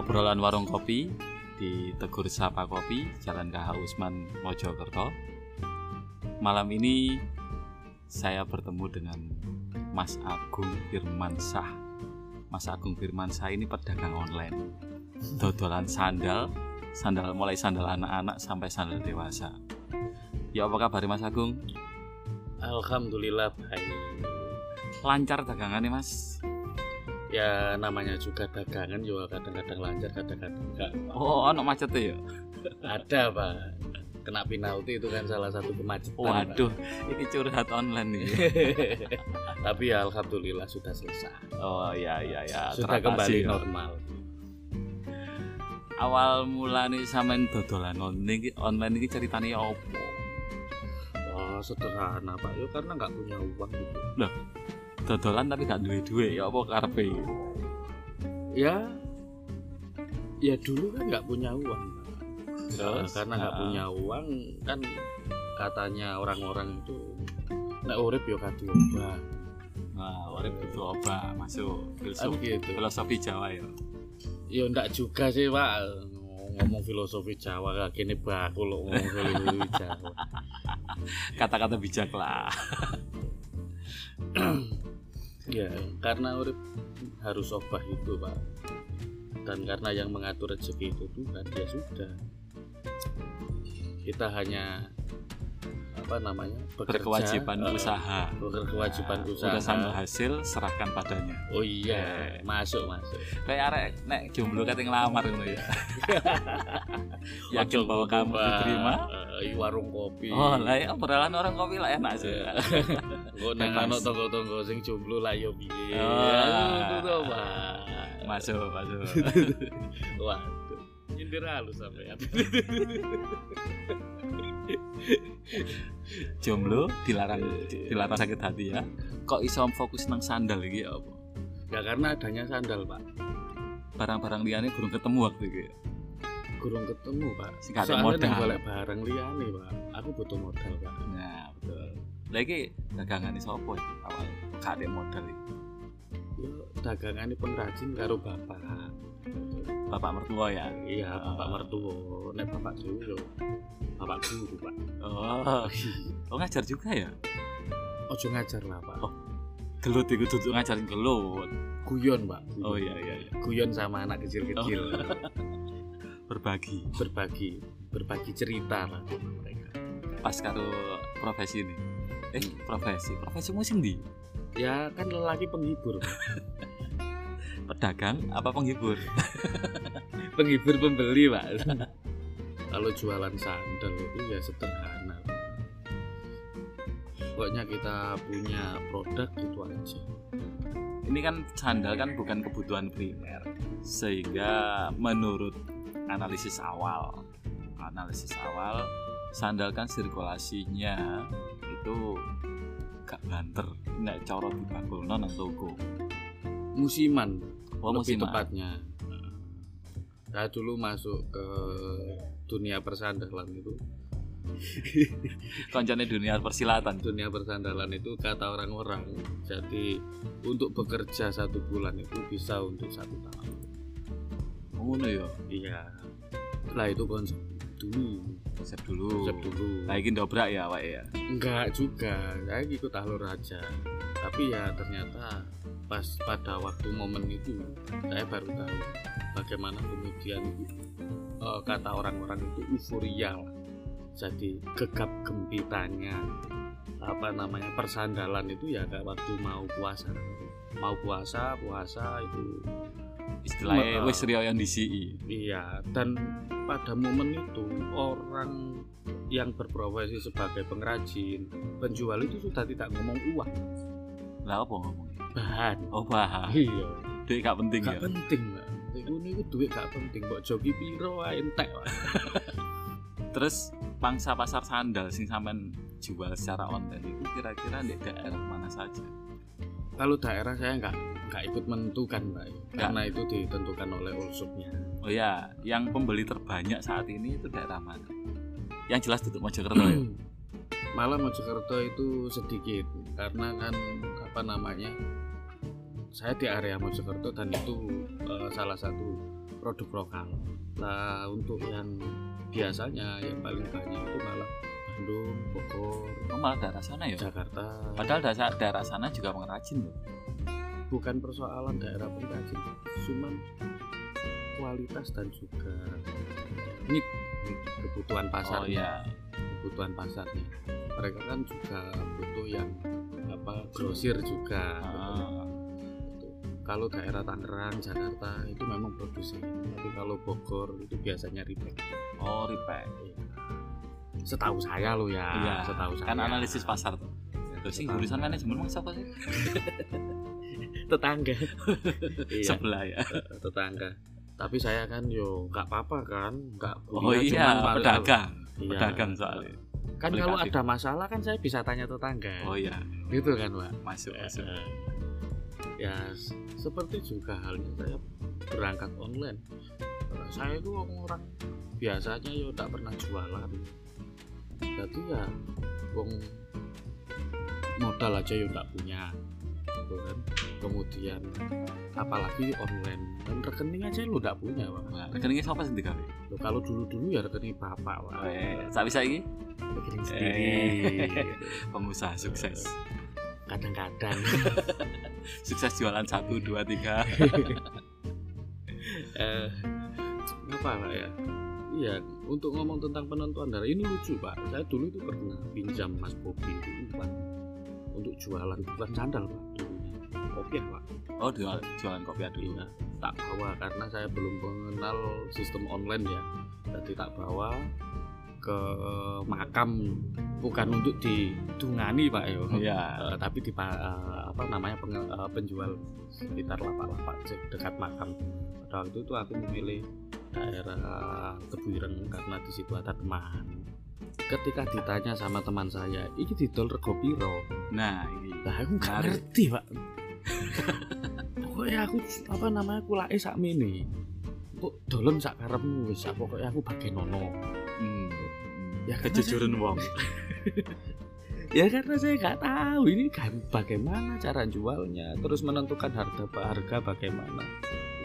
obrolan warung kopi di Tegur Sapa Kopi, Jalan KH Usman Mojokerto. Malam ini saya bertemu dengan Mas Agung Firmansyah. Mas Agung Firmansyah ini pedagang online. Dodolan sandal, sandal mulai sandal anak-anak sampai sandal dewasa. Ya apa kabar Mas Agung? Alhamdulillah baik. Lancar dagangannya Mas? Ya namanya juga dagangan juga kadang-kadang lancar, kadang-kadang enggak. Oh, ono macet ya? Ada pak. Kena penalti itu kan salah satu kemacetan. Pak. Waduh, ini curhat online nih. Tapi ya alhamdulillah sudah selesai. Oh iya iya ya. Sudah teratasi kembali ya. normal. Awal mulane sampean dodolan online online iki ceritane opo? Oh sederhana pak. Ya karena nggak punya uang gitu. Dodolan tapi gak duwe duwe ya apa karepe? Ya ya dulu kan nggak punya uang. Nah, Terus? karena nggak Ah. punya uang kan katanya orang-orang itu nek urip ya kadu obah. Nah, urip itu oba masuk Kan filosofi, gitu. filosofi Jawa ya. Ya ndak juga sih pak ngomong filosofi Jawa kayak gini baku loh ngomong filosofi Jawa. Kata-kata bijak lah. Ya karena urip harus obah itu pak. Dan karena yang mengatur rezeki itu Tuhan ya sudah. Kita hanya apa namanya bekerja, Berkewajiban eh, usaha. berkewajiban Nah, usaha. Udah sampai hasil serahkan padanya. Oh iya, Eh. masuk masuk. Kayak arek nek jomblo kate ngelamar ngono ya. Yakin bahwa kamu diterima? Eh, i warung kopi. Oh, lah ya obrolan orang kopi lah enak sih. Gue Bebas. ana tonggo-tonggo sing jomblo lah yo piye. Oh. Pak. masuk, masuk. Waduh. Nyindir halus sampean. jomblo dilarang dilarang sakit hati ya kok iso fokus nang sandal iki ya apa ya karena adanya sandal, Pak. barang-barang liane kurang ketemu waktu iki Kurang ketemu, Pak. Sing gak ada Soalnya modal. golek barang liyane, Pak. Aku butuh modal, Pak. nah betul lagi dagangan ini sopo iki awal gak ada modal iki Yo dagangane pengrajin karo bapak. bapak mertua ya Iya, bapak mertua. Nek bapak dulu bapak guru, Pak. oh oh ngajar juga ya Ojo ngajar lah, Pak. Oh. gelut iku duduk ngajarin gelut Guyon, Pak. oh iya iya, iya. Guyon sama anak kecil-kecil. berbagi berbagi berbagi cerita lah sama mereka. pas karo profesi ini eh profesi profesi musim di Ya kan lelaki penghibur, pedagang apa penghibur penghibur pembeli, Pak. Kalau jualan sandal itu ya sederhana. Pokoknya kita punya produk itu aja. ini kan sandal kan bukan kebutuhan primer sehingga menurut analisis awal analisis awal sandal kan sirkulasinya itu gak banter nek coro dibangun nang toko Musiman, oh lebih musiman tepatnya. Saya dulu masuk ke dunia persandalan itu. koncone dunia persilatan Dunia persandalan itu kata orang-orang. Jadi untuk bekerja satu bulan itu bisa untuk satu tahun. Oh, ngono ya Iya. Setelah itu konsep dulu, konsep dulu konsep dulu. Nah, ini dobrak ya Pak ya Enggak juga, saya ikut alur aja. Tapi ya ternyata pas pada waktu momen itu saya baru tahu bagaimana kemudian eh, kata orang-orang itu euforia. Jadi gegap gempitanya apa namanya persandalan itu ya kayak waktu mau puasa. Mau puasa, puasa itu istilahnya wis riyo yang disi Iya, dan pada momen itu orang yang berprofesi sebagai pengrajin, penjual itu sudah tidak ngomong uang, lah apa ngomongnya bahan. oh bah Iya, duit gak penting gak ya? penting, Mbak. Iku niku duit gak penting, mbok jogi piro entek. Terus pangsa pasar sandal sing sampean jual secara online itu kira-kira di daerah mana saja? Kalau daerah saya nggak nggak ikut menentukan, Mbak. Karena itu ditentukan oleh ulsupnya. oh ya yang pembeli terbanyak saat ini itu daerah mana? Yang jelas tutup Mojokerto ya? Malah Mojokerto itu sedikit karena kan apa namanya? Saya di area Mojokerto dan itu eh, salah satu produk lokal. Nah untuk yang biasanya yang paling banyak itu malah Bandung Bogor. Oh, malah daerah sana ya? Jakarta. Padahal daerah, daerah sana juga pengrajin loh bukan persoalan daerah pengrajin cuman kualitas dan juga need kebutuhan pasar oh iya. kebutuhan pasarnya. Mereka kan juga butuh yang apa grosir juga. Ah, Gitu. kalau daerah Tangerang Jakarta itu memang produsen tapi kalau Bogor itu biasanya repack. Oh repack. Setahu saya lo ya iya. setahu saya. kan analisis pasar tuh. Terus sih Tetangga. jurusan manajemen mas apa sih tetangga. Iya. Sebelah ya. Tetangga. Tapi saya kan yo nggak apa-apa kan? Nggak oh iya pedagang. Iya. pedagang soalnya. Kan kalau ada masalah kan saya bisa tanya tetangga. Oh iya. Gitu kan pak? Masuk Eh, masuk. Ya seperti juga halnya saya berangkat online. Saya itu orang biasanya ya tak pernah jualan. Jadi ya wong modal aja ya tak punya. Gitu kan kemudian apalagi online. Dan rekening aja lu tak punya pak. Nah, rekeningnya siapa sih kafe Loh, kalau dulu dulu ya rekening bapak pak. Eh sapi saya ini? Rekening Eh. sendiri. pengusaha sukses. Kadang-kadang. Sukses jualan satu dua tiga. Eh apa pak ya? Iya untuk ngomong tentang penentuan darah ini lucu pak. Saya dulu itu pernah pinjam mas Bobi itu untuk jualan bukan sandal pak kopiah pak? Oh jualan jualan kopi dulu. Iya tak bawa karena saya belum mengenal sistem online ya. Jadi tak bawa ke makam. Bukan untuk didungani pak yo iya. Eh, tapi di pa- eh, apa namanya penge- eh, penjual sekitar lapak-lapak dekat makam. Pada waktu itu aku memilih daerah Tebuireng karena di situ ada teman. Ketika ditanya sama teman saya ini didol rego piro? Nah ini. Lah aku nggak ngerti pak pokoknya aku apa namanya kulake sak mini. Kok dolem sak karepmu wis pokoknya aku bagian nono hmm. Ya, kejujuran wong. Ya karena saya nggak tahu ini kan bagaimana cara jualnya terus menentukan harga harga bagaimana.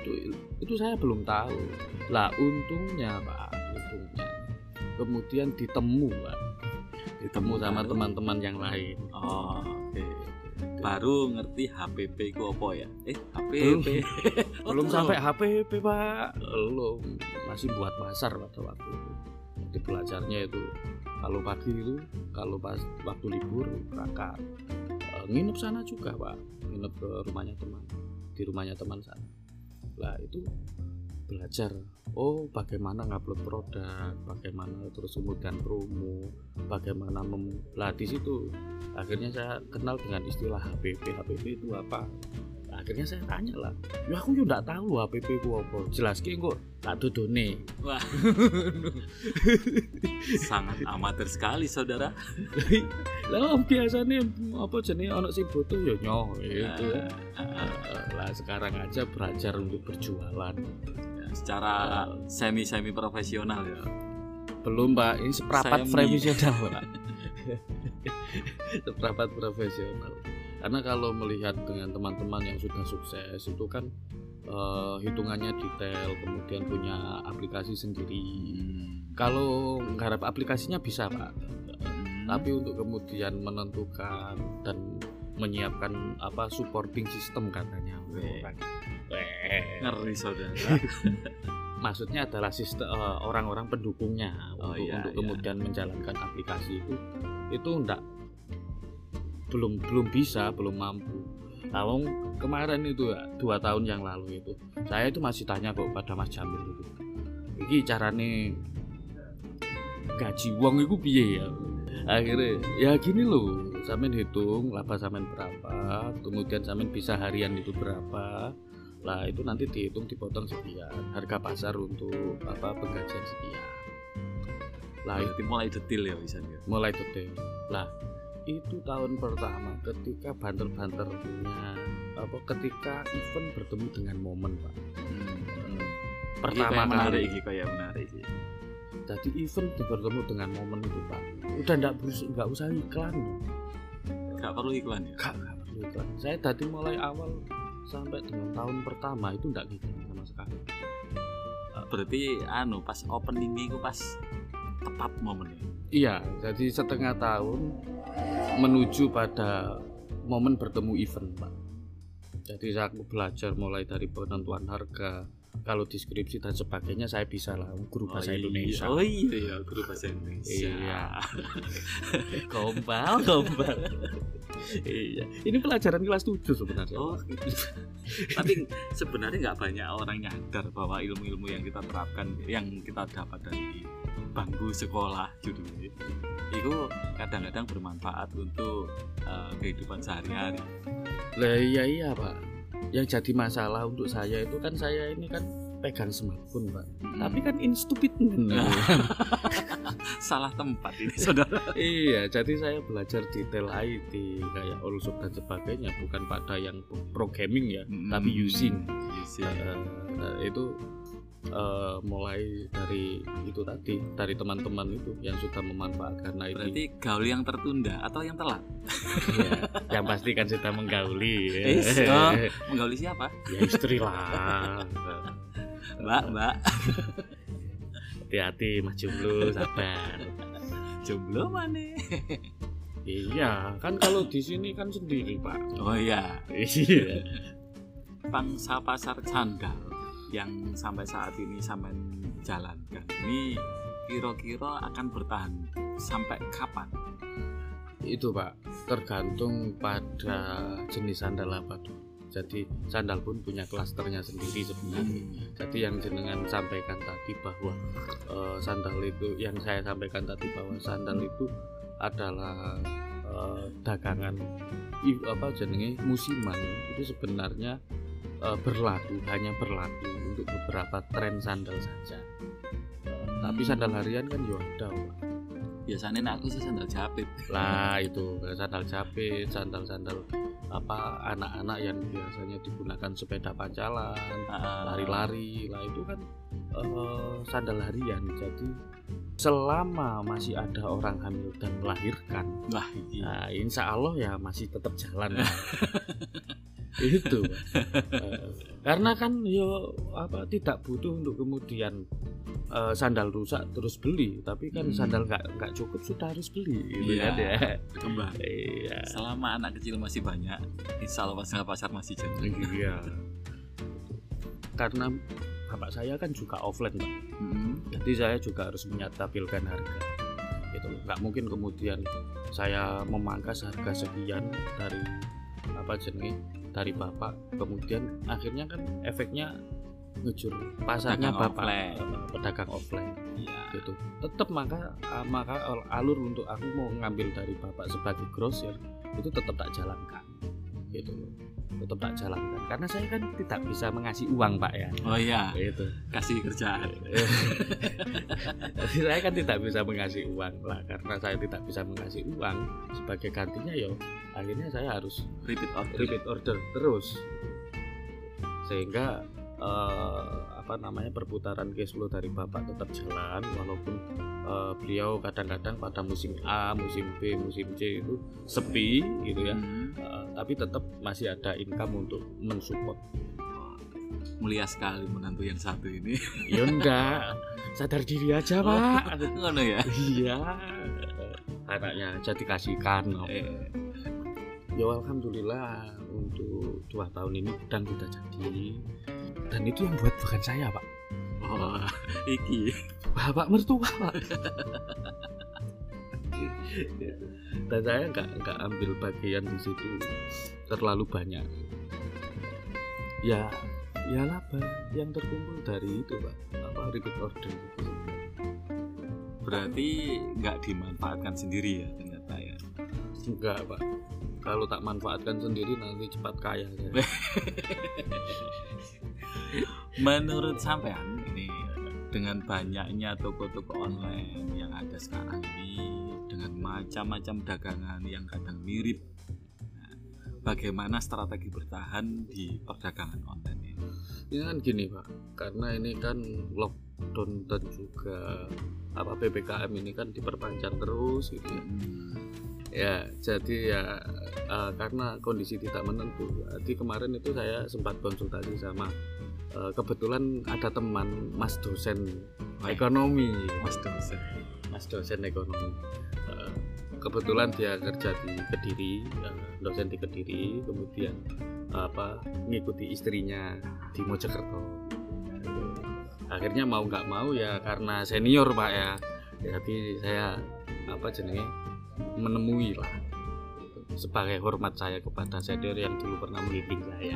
Itu itu saya belum tahu. Lah untungnya pak untungnya. Kemudian ditemu pak. Ditemu sama teman-teman yang lain. Oh baru ngerti HPP itu apa ya? Eh Belum. HPP Oh, belum belum. sampai HPP pak. Belum. Masih buat pasar pada waktu itu. Jadi belajarnya itu kalau pagi itu kalau pas waktu libur berangkat. Eh, nginep sana juga pak. Nginep ke rumahnya teman di rumahnya teman sana. Lah itu belajar oh bagaimana ngupload produk bagaimana terus kemudian promo bagaimana di situ. Akhirnya saya kenal dengan istilah HPP HPP itu apa? Akhirnya saya tanya lah ya aku juga nggak tahu HPP itu apa. Jelas ki kok tak dodone. Wah. Sangat amatir sekali saudara. Lah biasanya apa jenis ono sing foto ya nyoh gitu Ah, ah, Eh, lah sekarang aja belajar untuk berjualan. ya, secara semi semi profesional ya. Belum pak. Ini seprapat Saya profesional. Pak seprapat profesional. Karena kalau melihat dengan teman-teman yang sudah sukses itu kan eh, hitungannya detail kemudian punya aplikasi sendiri. Hmm. kalau nggarap aplikasinya bisa pak. Hmm. tapi untuk kemudian menentukan dan menyiapkan apa supporting system katanya. Weh. ngeri saudara maksudnya adalah sistem eh, orang-orang pendukungnya Oh, untuk, iya, untuk iya. kemudian menjalankan aplikasi itu itu enggak belum belum bisa belum mampu wong kemarin itu dua tahun yang lalu itu saya itu masih tanya kok pada Mas Jamil itu ini carane gaji uang itu piye ya akhirnya ya gini loh sampean hitung laba sampean berapa kemudian sampean bisa harian itu berapa lah itu nanti dihitung dipotong sekian. Harga pasar untuk apa penggajian sekian. Lah itu mulai detail ya bisa ya? Mulai detail. Lah itu tahun pertama ketika banter-banternya apa ketika event bertemu dengan momen pak. Pertama menarik kali. iki kayak menarik sih. Jadi event bertemu dengan momen itu pak. Udah nggak bus- nggak usah iklan gak perlu iklan ya? Gak, gak perlu iklan. Saya dari mulai awal sampai dengan tahun pertama itu enggak iklan sama sekali. berarti anu pas opening itu pas tepat momennya. Iya, jadi setengah tahun menuju pada momen bertemu event, Pak. Jadi saya belajar mulai dari penentuan harga, kalau deskripsi dan sebagainya saya bisa lah guru bahasa iya. Indonesia. Oh iya ya guru bahasa Indonesia. Iya. Gombal, gombal. iya, ini pelajaran kelas 7 sebenarnya. Oh, tapi sebenarnya nggak banyak orang nyadar bahwa ilmu-ilmu yang kita terapkan, yang kita dapat dari bangku sekolah judulnya, itu kadang-kadang bermanfaat untuk uh, kehidupan sehari-hari. Lah iya iya, Pak. Yang jadi masalah untuk saya itu kan saya ini kan pegang smartphone, Pak. Tapi kan in stupid salah tempat ini saudara. iya, jadi saya belajar detail IT kayak Allshop dan sebagainya, bukan pada yang programming ya, tapi using. Using. Eh, eh, itu eh, mulai dari itu tadi dari teman-teman itu yang sudah memanfaatkan IT. Berarti gaul yang tertunda atau yang telat? Iya, yang pasti kan sudah menggauli. Eh, oh, menggauli siapa? ya istri lah. Mbak, Mbak. Hati-hati Mas Jomblo, sabar. Jomblo mana? Iya, kan kalau di sini kan sendiri, Pak. Oh iya, Iya. pangsa pasar sandal yang sampai saat ini sampai jalankan ini kira-kira akan bertahan sampai kapan? Itu, Pak, tergantung pada jenis sandal apa tuh. Jadi sandal pun punya klasternya sendiri sebenarnya. Jadi yang jenengan sampaikan tadi bahwa eh, sandal itu yang saya sampaikan tadi bahwa sandal itu adalah eh, dagangan apa jenenge musiman itu sebenarnya eh, berlaku hanya berlaku untuk beberapa tren sandal saja. Tapi sandal harian kan ya ada, Pak. Biasanya aku sih sandal jepit. lah itu sandal jepit sandal-sandal apa anak-anak yang biasanya digunakan sepeda pacalan Ah, lari-lari lah itu kan eh, sandal harian jadi selama masih ada orang hamil dan melahirkan Wah, iya. nah, insya Allah ya masih tetap jalan itu Eh, karena kan yo apa tidak butuh untuk kemudian eh, sandal rusak terus beli tapi kan Hmm. sandal nggak nggak cukup sudah harus beli gitu Iya. kan ya berkembang. iya Selama anak kecil masih banyak, insya Allah pasar pasar masih jadi. iya karena bapak saya kan juga offline Pak. Mm-mm. jadi saya juga harus menyatabilkan harga gitu loh nggak mungkin kemudian saya memangkas harga sekian dari apa jenenge dari bapak. Kemudian akhirnya kan efeknya ngejur pasarnya bapak. offline. eh, pedagang offline. Iya. gitu. Tetap maka ah, maka al- alur untuk aku mau ngambil dari bapak sebagai grosir itu tetap tak jalankan. Gitu loh tetap tak jalankan karena saya kan tidak bisa mengasih uang pak ya. Oh iya, itu. Kasih kerjaan. Jadi saya kan tidak bisa mengasih uang lah karena saya tidak bisa mengasih uang sebagai gantinya yo akhirnya saya harus Repeat order. repeat order terus. Sehingga eh, apa namanya perputaran cash flow dari bapak tetap jalan walaupun eh, beliau kadang-kadang pada musim A, musim B, musim C itu sepi gitu ya. Hmm. Eh, tapi tetap masih ada income untuk mensupport. Mulia sekali menantu yang satu ini. ya enggak. Sadar diri aja pak. Ngono ya. iya. Anaknya jadi kasihkan Eh, ya alhamdulillah untuk dua tahun ini gudang sudah jadi. Dan itu yang buat bukan saya pak. Oh, iki. bapak mertua pak. Dan saya nggak nggak ambil bagian di situ terlalu banyak. Ya ya laba yang terkumpul dari itu pak. Apa repeat order itu Berarti nggak dimanfaatkan sendiri ya ternyata ya. enggak pak kalau tak manfaatkan sendiri nanti cepat kaya saya. Menurut sampean ini dengan banyaknya toko-toko online yang ada sekarang ini dengan macam-macam dagangan yang kadang mirip. Nah, bagaimana strategi bertahan di perdagangan online ini? ini kan gini pak karena ini kan lockdown dan juga apa ppkm ini kan diperpanjang terus gitu ya ya jadi ya uh, karena kondisi tidak menentu. Jadi kemarin itu saya sempat konsultasi sama uh, kebetulan ada teman mas dosen ekonomi. Mas dosen. mas dosen ekonomi. Uh, kebetulan dia kerja di kediri uh, dosen di kediri kemudian apa ngikuti istrinya di mojokerto. Akhirnya mau nggak mau ya karena senior pak ya. Jadi saya apa jenenge menemui lah sebagai hormat saya kepada senior yang dulu pernah membimbing saya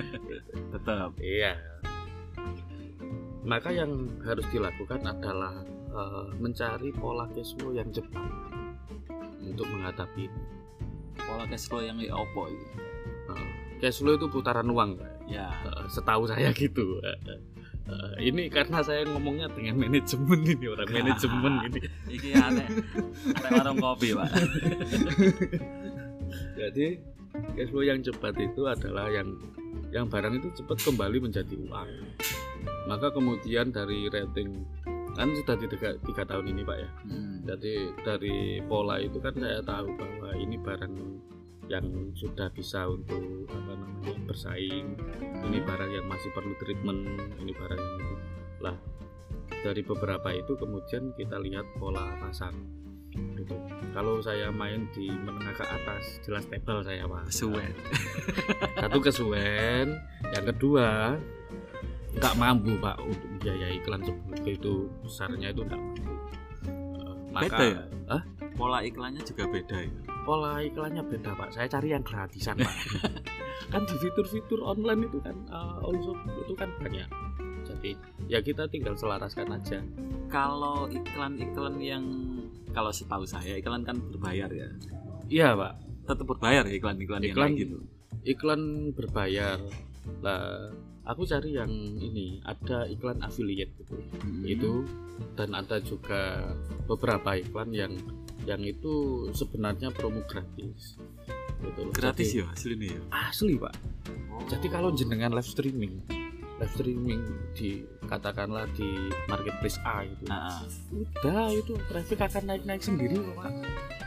Tetap. iya maka yang harus dilakukan adalah eh, mencari pola cash flow yang cepat untuk menghadapi ini. Pola cash flow yang ya opo itu. Eh, cash flow itu putaran uang. Ya. Eh, setahu saya gitu eh, ini karena saya ngomongnya dengan manajemen ini orang manajemen ini Iki ada ada warung kopi, Pak. jadi cash flow yang cepat itu adalah yang yang barang itu cepat kembali menjadi uang maka kemudian dari rating kan sudah di tiga, tiga tahun ini pak ya Hmm. jadi dari pola itu kan saya tahu bahwa ini barang yang sudah bisa untuk apa namanya bersaing ini barang yang masih perlu treatment ini barang yang itu lah dari beberapa itu kemudian kita lihat pola pasar gitu kalau saya main di menengah ke atas jelas table saya pak Kesuwen. satu kesuwen yang kedua nggak mampu pak untuk biaya iklan sebegitu besarnya itu nggak mampu Eh, Beda ya? Hah? Pola iklannya juga beda ya. Pola iklannya. Beda pak saya cari yang gratisan pak. Kan di fitur-fitur online itu kan uh, also itu kan banyak. Jadi ya kita tinggal selaraskan aja. Kalau iklan-iklan yang kalau setahu saya iklan kan berbayar ya. iya pak. Tetap berbayar ya iklan-iklan yang Iklan- kayak gitu. iklan berbayar. Lah aku cari yang ini ada iklan affiliate gitu. Hmm. itu dan ada juga beberapa iklan yang yang itu sebenarnya promo gratis. Gitu loh. gratis Jadi, ya hasilnya ya. asli pak. Jadi kalau jenengan live streaming live streaming di katakanlah di marketplace A itu Nah, udah itu traffic akan naik naik sendiri kok, pak.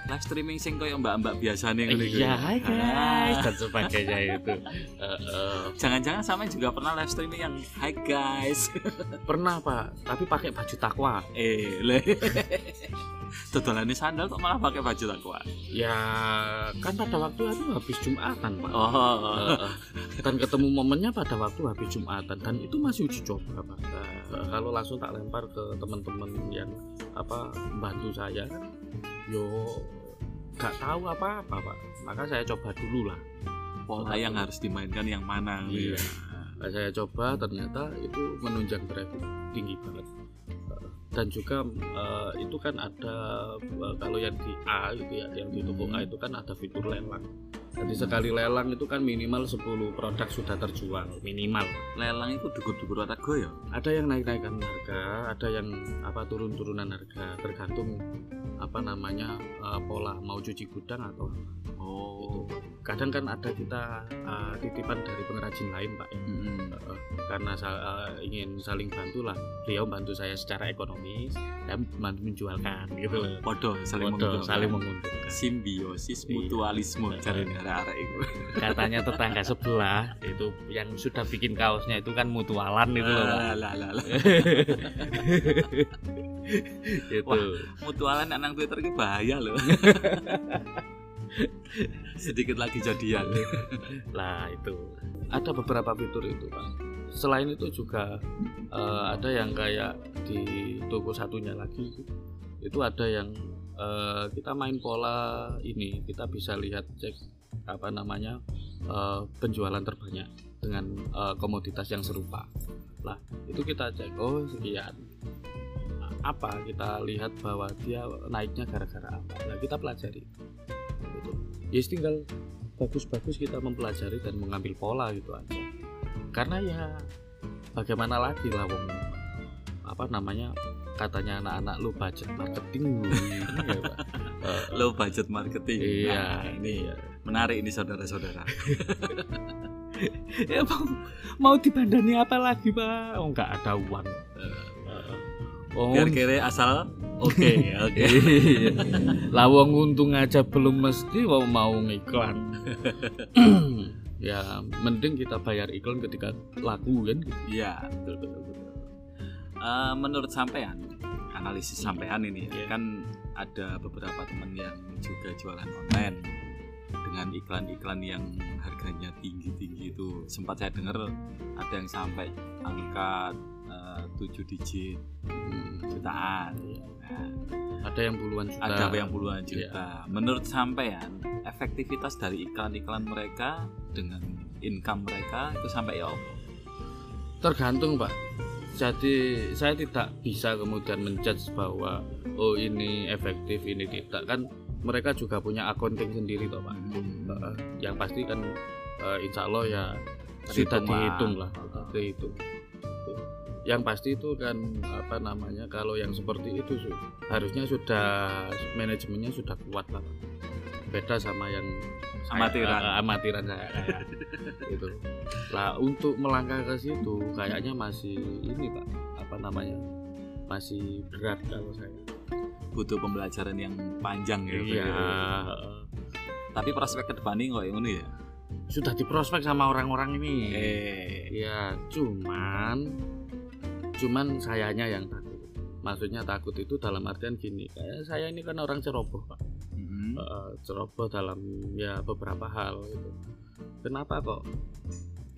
Live streaming sing koyo mbak-mbak biasa nih iya hai guys dan sebagainya itu. Eh, eh, Jangan-jangan sama juga pernah live streaming yang Hai guys. pernah pak tapi pakai baju takwa. Eh, le. Dodolannya sandal kok malah pakai baju takwa. ya kan pada waktu itu habis jumatan pak Oh. Dan ketemu momennya pada waktu habis Jumatan dan itu masih uji coba Pak. Nah, kalau langsung tak lempar ke teman-teman yang apa bantu saya kan yo nggak tahu apa-apa Pak. Maka saya coba dulu lah. Pola yang harus dimainkan yang mana? Iya. Nah, saya coba ternyata itu menunjang traffic tinggi banget. Dan juga eh, itu kan ada eh, kalau yang di A gitu ya, yang di toko A itu kan ada fitur lelang. Jadi sekali lelang itu kan minimal 10 produk sudah terjual minimal. Lelang itu dugur-dugur rata ya. Ada yang naik-naikan harga, ada yang apa turun-turunan harga tergantung apa namanya eh, pola mau cuci gudang atau Oh. kadang kan ada kita eh, titipan dari pengrajin lain pak ya. Mm-mm. Eh, karena eh, ingin saling bantu lah beliau bantu saya secara ekonomis dan bantu menjualkan gitu loh Podo saling Podo, menguntungkan. saling menguntungkan simbiosis Iya. mutualisme cari arek itu. katanya tetangga sebelah itu yang sudah bikin kaosnya itu kan mutualan itu loh Pak. Lah, lah, lah, lah. itu Wah. Mutualan anak Twitter ini bahaya loh. Sedikit lagi jadian. lah itu ada beberapa fitur itu pak selain itu juga eh, ada yang kayak di toko satunya lagi itu. Ada yang eh, kita main pola ini kita bisa lihat cek apa namanya eh, penjualan terbanyak dengan eh, komoditas yang serupa. Lah itu kita cek oh sekian. Apa kita lihat bahwa dia naiknya gara-gara apa? Nah kita pelajari. Gitu. ya tinggal bagus-bagus kita mempelajari dan mengambil pola gitu aja karena ya bagaimana lagi lah wong apa namanya katanya anak-anak lu budget marketing ya Pak. Eh, Low budget marketing. Iya, Nah, ini iya. menarik ini saudara-saudara. ya mau mau dibandani apa lagi pak oh nggak ada uang Eh, oh Biar kira asal oke oke lah wong untung aja belum mesti mau mau ngiklan ya mending kita bayar iklan ketika laku kan Iya, betul betul betul. Eh, menurut sampean, analisis sampean ini ya, Iya. kan ada beberapa teman yang juga jualan online dengan iklan-iklan yang harganya tinggi-tinggi itu. Sempat saya dengar ada yang sampai angka 7 digit Hmm, jutaan. Iya. Nah, ada yang puluhan juta ada yang puluhan Iya. juta. Menurut sampean, efektivitas dari iklan-iklan mereka dengan income mereka itu sampai ya apa? tergantung pak jadi saya tidak bisa kemudian menjudge bahwa oh ini efektif ini tidak kan mereka juga punya accounting sendiri toh pak Hmm. Yang pasti kan eh, insya Allah ya sudah dihitung lah dihitung. Yang pasti itu kan apa namanya kalau yang seperti itu su- harusnya sudah manajemennya sudah kuat lah beda sama yang saya- Amatiran. eh, amatiran saya kayak gitu lah untuk melangkah ke situ kayaknya masih ini pak apa namanya masih berat kalau saya butuh pembelajaran yang panjang ya. iya Pak. heeh. Tapi prospek ke depan ini kok ini ya. sudah diprospek sama orang-orang ini Eh, Ya, cuman cuman sayanya yang takut. Maksudnya takut itu dalam artian gini, kayak saya ini kan orang ceroboh, Pak. mhm. Eh, ceroboh dalam ya beberapa hal gitu. Kenapa kok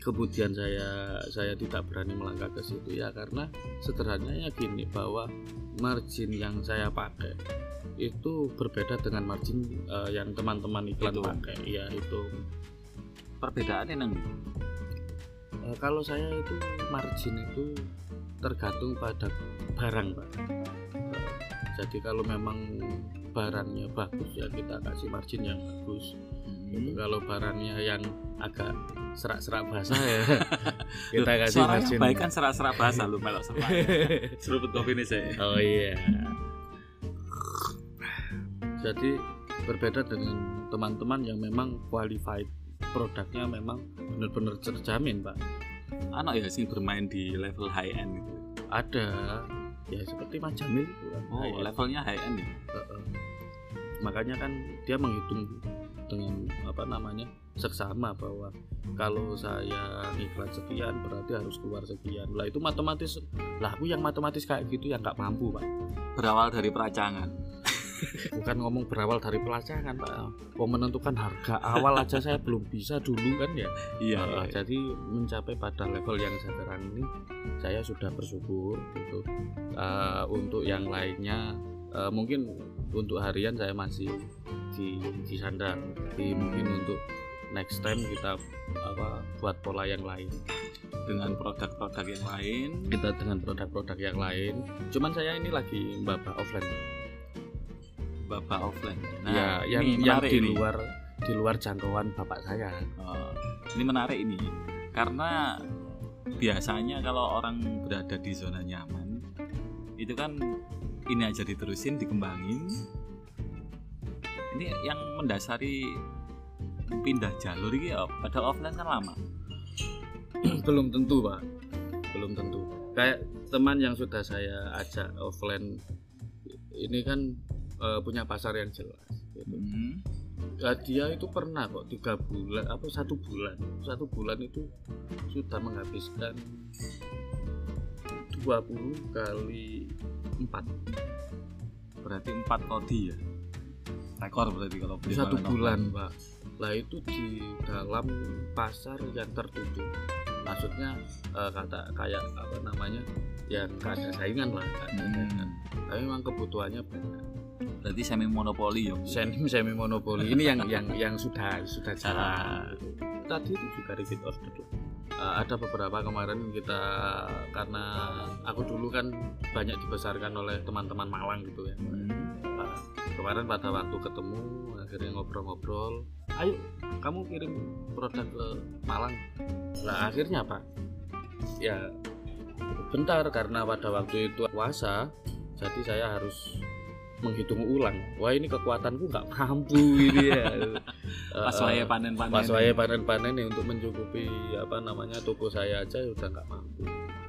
kemudian saya saya tidak berani melangkah ke situ ya karena sederhananya gini bahwa margin yang saya pakai itu berbeda dengan margin eh, yang teman-teman iklan Itu. pakai ya itu perbedaannya nang Eh, kalau saya itu margin itu tergantung pada barang pak jadi kalau memang barangnya bagus ya kita kasih margin yang bagus Mhm. kalau barangnya yang agak serak-serak basah ya kita kasih Suaranya margin baik kan serak-serak bahasa lu melok serak. Seruput kopi ini saya. oh iya jadi berbeda dengan teman-teman yang memang qualified produknya memang benar-benar terjamin pak Anak ya sih bermain di level high end gitu. Ada ya seperti Mas Jamil itu kan Oh, Kayak- levelnya high end ya. Heeh. makanya kan dia menghitung dengan apa namanya seksama bahwa kalau saya ngiklan sekian berarti harus keluar sekian lah itu matematis lah aku yang matematis kayak gitu yang nggak mampu pak Berawal dari peracangan. Bukan ngomong berawal dari pelacangan pak mau menentukan harga awal aja saya belum bisa dulu kan ya Iya. Uh, iya. jadi mencapai pada level yang sekarang ini saya sudah bersyukur gitu Uh, untuk yang lainnya uh, mungkin untuk harian saya masih di di sandar jadi mungkin untuk next time kita apa buat pola yang lain Dengan produk-produk yang lain. kita dengan produk-produk yang lain cuman saya ini lagi mbaba offline Bapak offline. ya yang ini yang di ini. luar di luar jangkauan bapak saya. Oh, ini menarik ini. Karena biasanya kalau orang berada di zona nyaman itu kan ini aja diterusin dikembangin. Ini yang mendasari pindah jalur ini ya padahal offline kan lama. Belum tentu pak. Belum tentu. Kayak teman yang sudah saya ajak offline ini kan eh, punya pasar yang jelas gitu. Hmm. Ya, dia itu pernah kok tiga bulan apa satu bulan. Satu bulan itu sudah menghabiskan 20 kali 4 berarti empat kodi ya? Rekor berarti kalau beli satu bulan pak. Lah itu di dalam pasar yang tertutup. Maksudnya eh, kata kayak apa namanya yang gak ada saingan lah Hmm. tapi memang kebutuhannya banyak berarti semi monopoli ya semi semi monopoli ini yang yang yang sudah sudah jalan Ah. gitu. tadi itu juga repeat order tuh. Eh, ada beberapa kemarin kita karena aku dulu kan banyak dibesarkan oleh teman-teman Malang gitu ya Hmm. Nah, kemarin pada waktu ketemu akhirnya ngobrol-ngobrol ayo kamu kirim produk ke Malang lah akhirnya apa ya bentar karena pada waktu itu puasa jadi saya harus menghitung ulang. Wah ini kekuatanku nggak mampu ini ya. Pas Eh, waya panen-panen pas waya panen-panen nih untuk mencukupi apa namanya toko saya aja udah nggak mampu.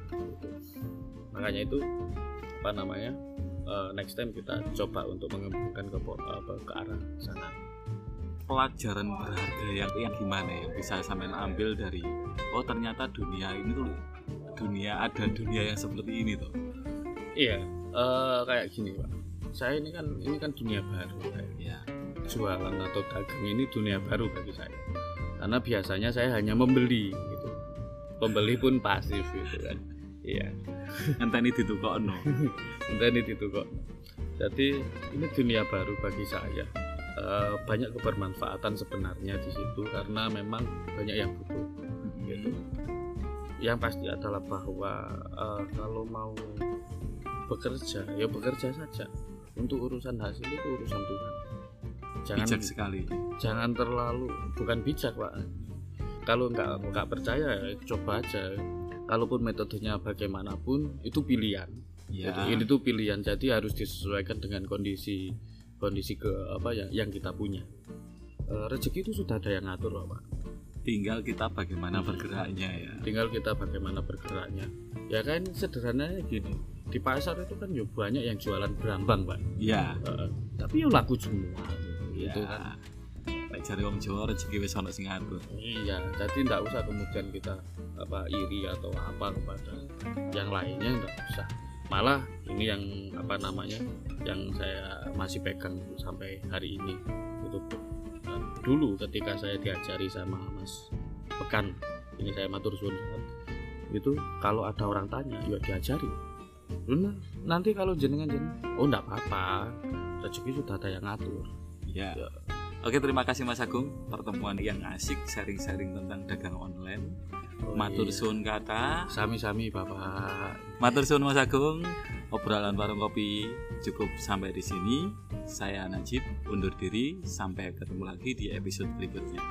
Gitu. makanya itu apa namanya uh, next time kita coba untuk mengembangkan ke apa ke arah sana. Pelajaran berharga yang yang gimana ya? Bisa sampai ambil dari oh ternyata dunia ini tuh dunia ada dunia yang seperti ini tuh. Iya uh, kayak gini pak saya ini kan ini kan dunia baru ya jualan atau dagang ini dunia baru bagi saya. Karena biasanya saya hanya membeli gitu. Pembeli pun pasif gitu kan. Iya. Ini ditukokno. Ini ditukokno. Jadi ini dunia baru bagi saya. Uh, banyak kebermanfaatan sebenarnya di situ karena memang banyak yang butuh gitu. Yang pasti adalah bahwa uh, kalau mau bekerja ya bekerja saja untuk urusan hasil itu urusan Tuhan. Jangan bijak sekali. Jangan terlalu bukan bijak pak. Kalau nggak nggak percaya ya coba aja. Kalaupun metodenya bagaimanapun itu pilihan. Ya. Jadi, itu pilihan jadi harus disesuaikan dengan kondisi kondisi ke apa ya yang kita punya. E, rezeki itu sudah ada yang ngatur pak. Tinggal kita bagaimana bergeraknya ya. Tinggal kita bagaimana bergeraknya. Ya kan sederhananya gini di pasar itu kan ya banyak yang jualan berambang pak. Ya e, tapi ya laku semua ya. itu kan Lek cari wong Jawa rezeki wis ana sing ngatur. Iya, jadi tidak usah kemudian kita apa iri atau apa kepada yang lainnya tidak usah. Malah ini yang apa namanya yang saya masih pegang sampai hari ini itu nah, dulu ketika saya diajari sama Mas Pekan ini saya matur suwun itu kalau ada orang tanya ya diajari nanti kalau jenengan jenengan oh enggak apa-apa rezeki sudah ada yang ngatur ya. ya Oke terima kasih Mas Agung pertemuan yang asik sharing-sharing tentang dagang online Oh, Matur iya. suun kata. Sami-sami Bapak. Matur suun Mas Agung. Obrolan warung kopi cukup sampai di sini. Saya Najib undur diri sampai ketemu lagi di episode berikutnya.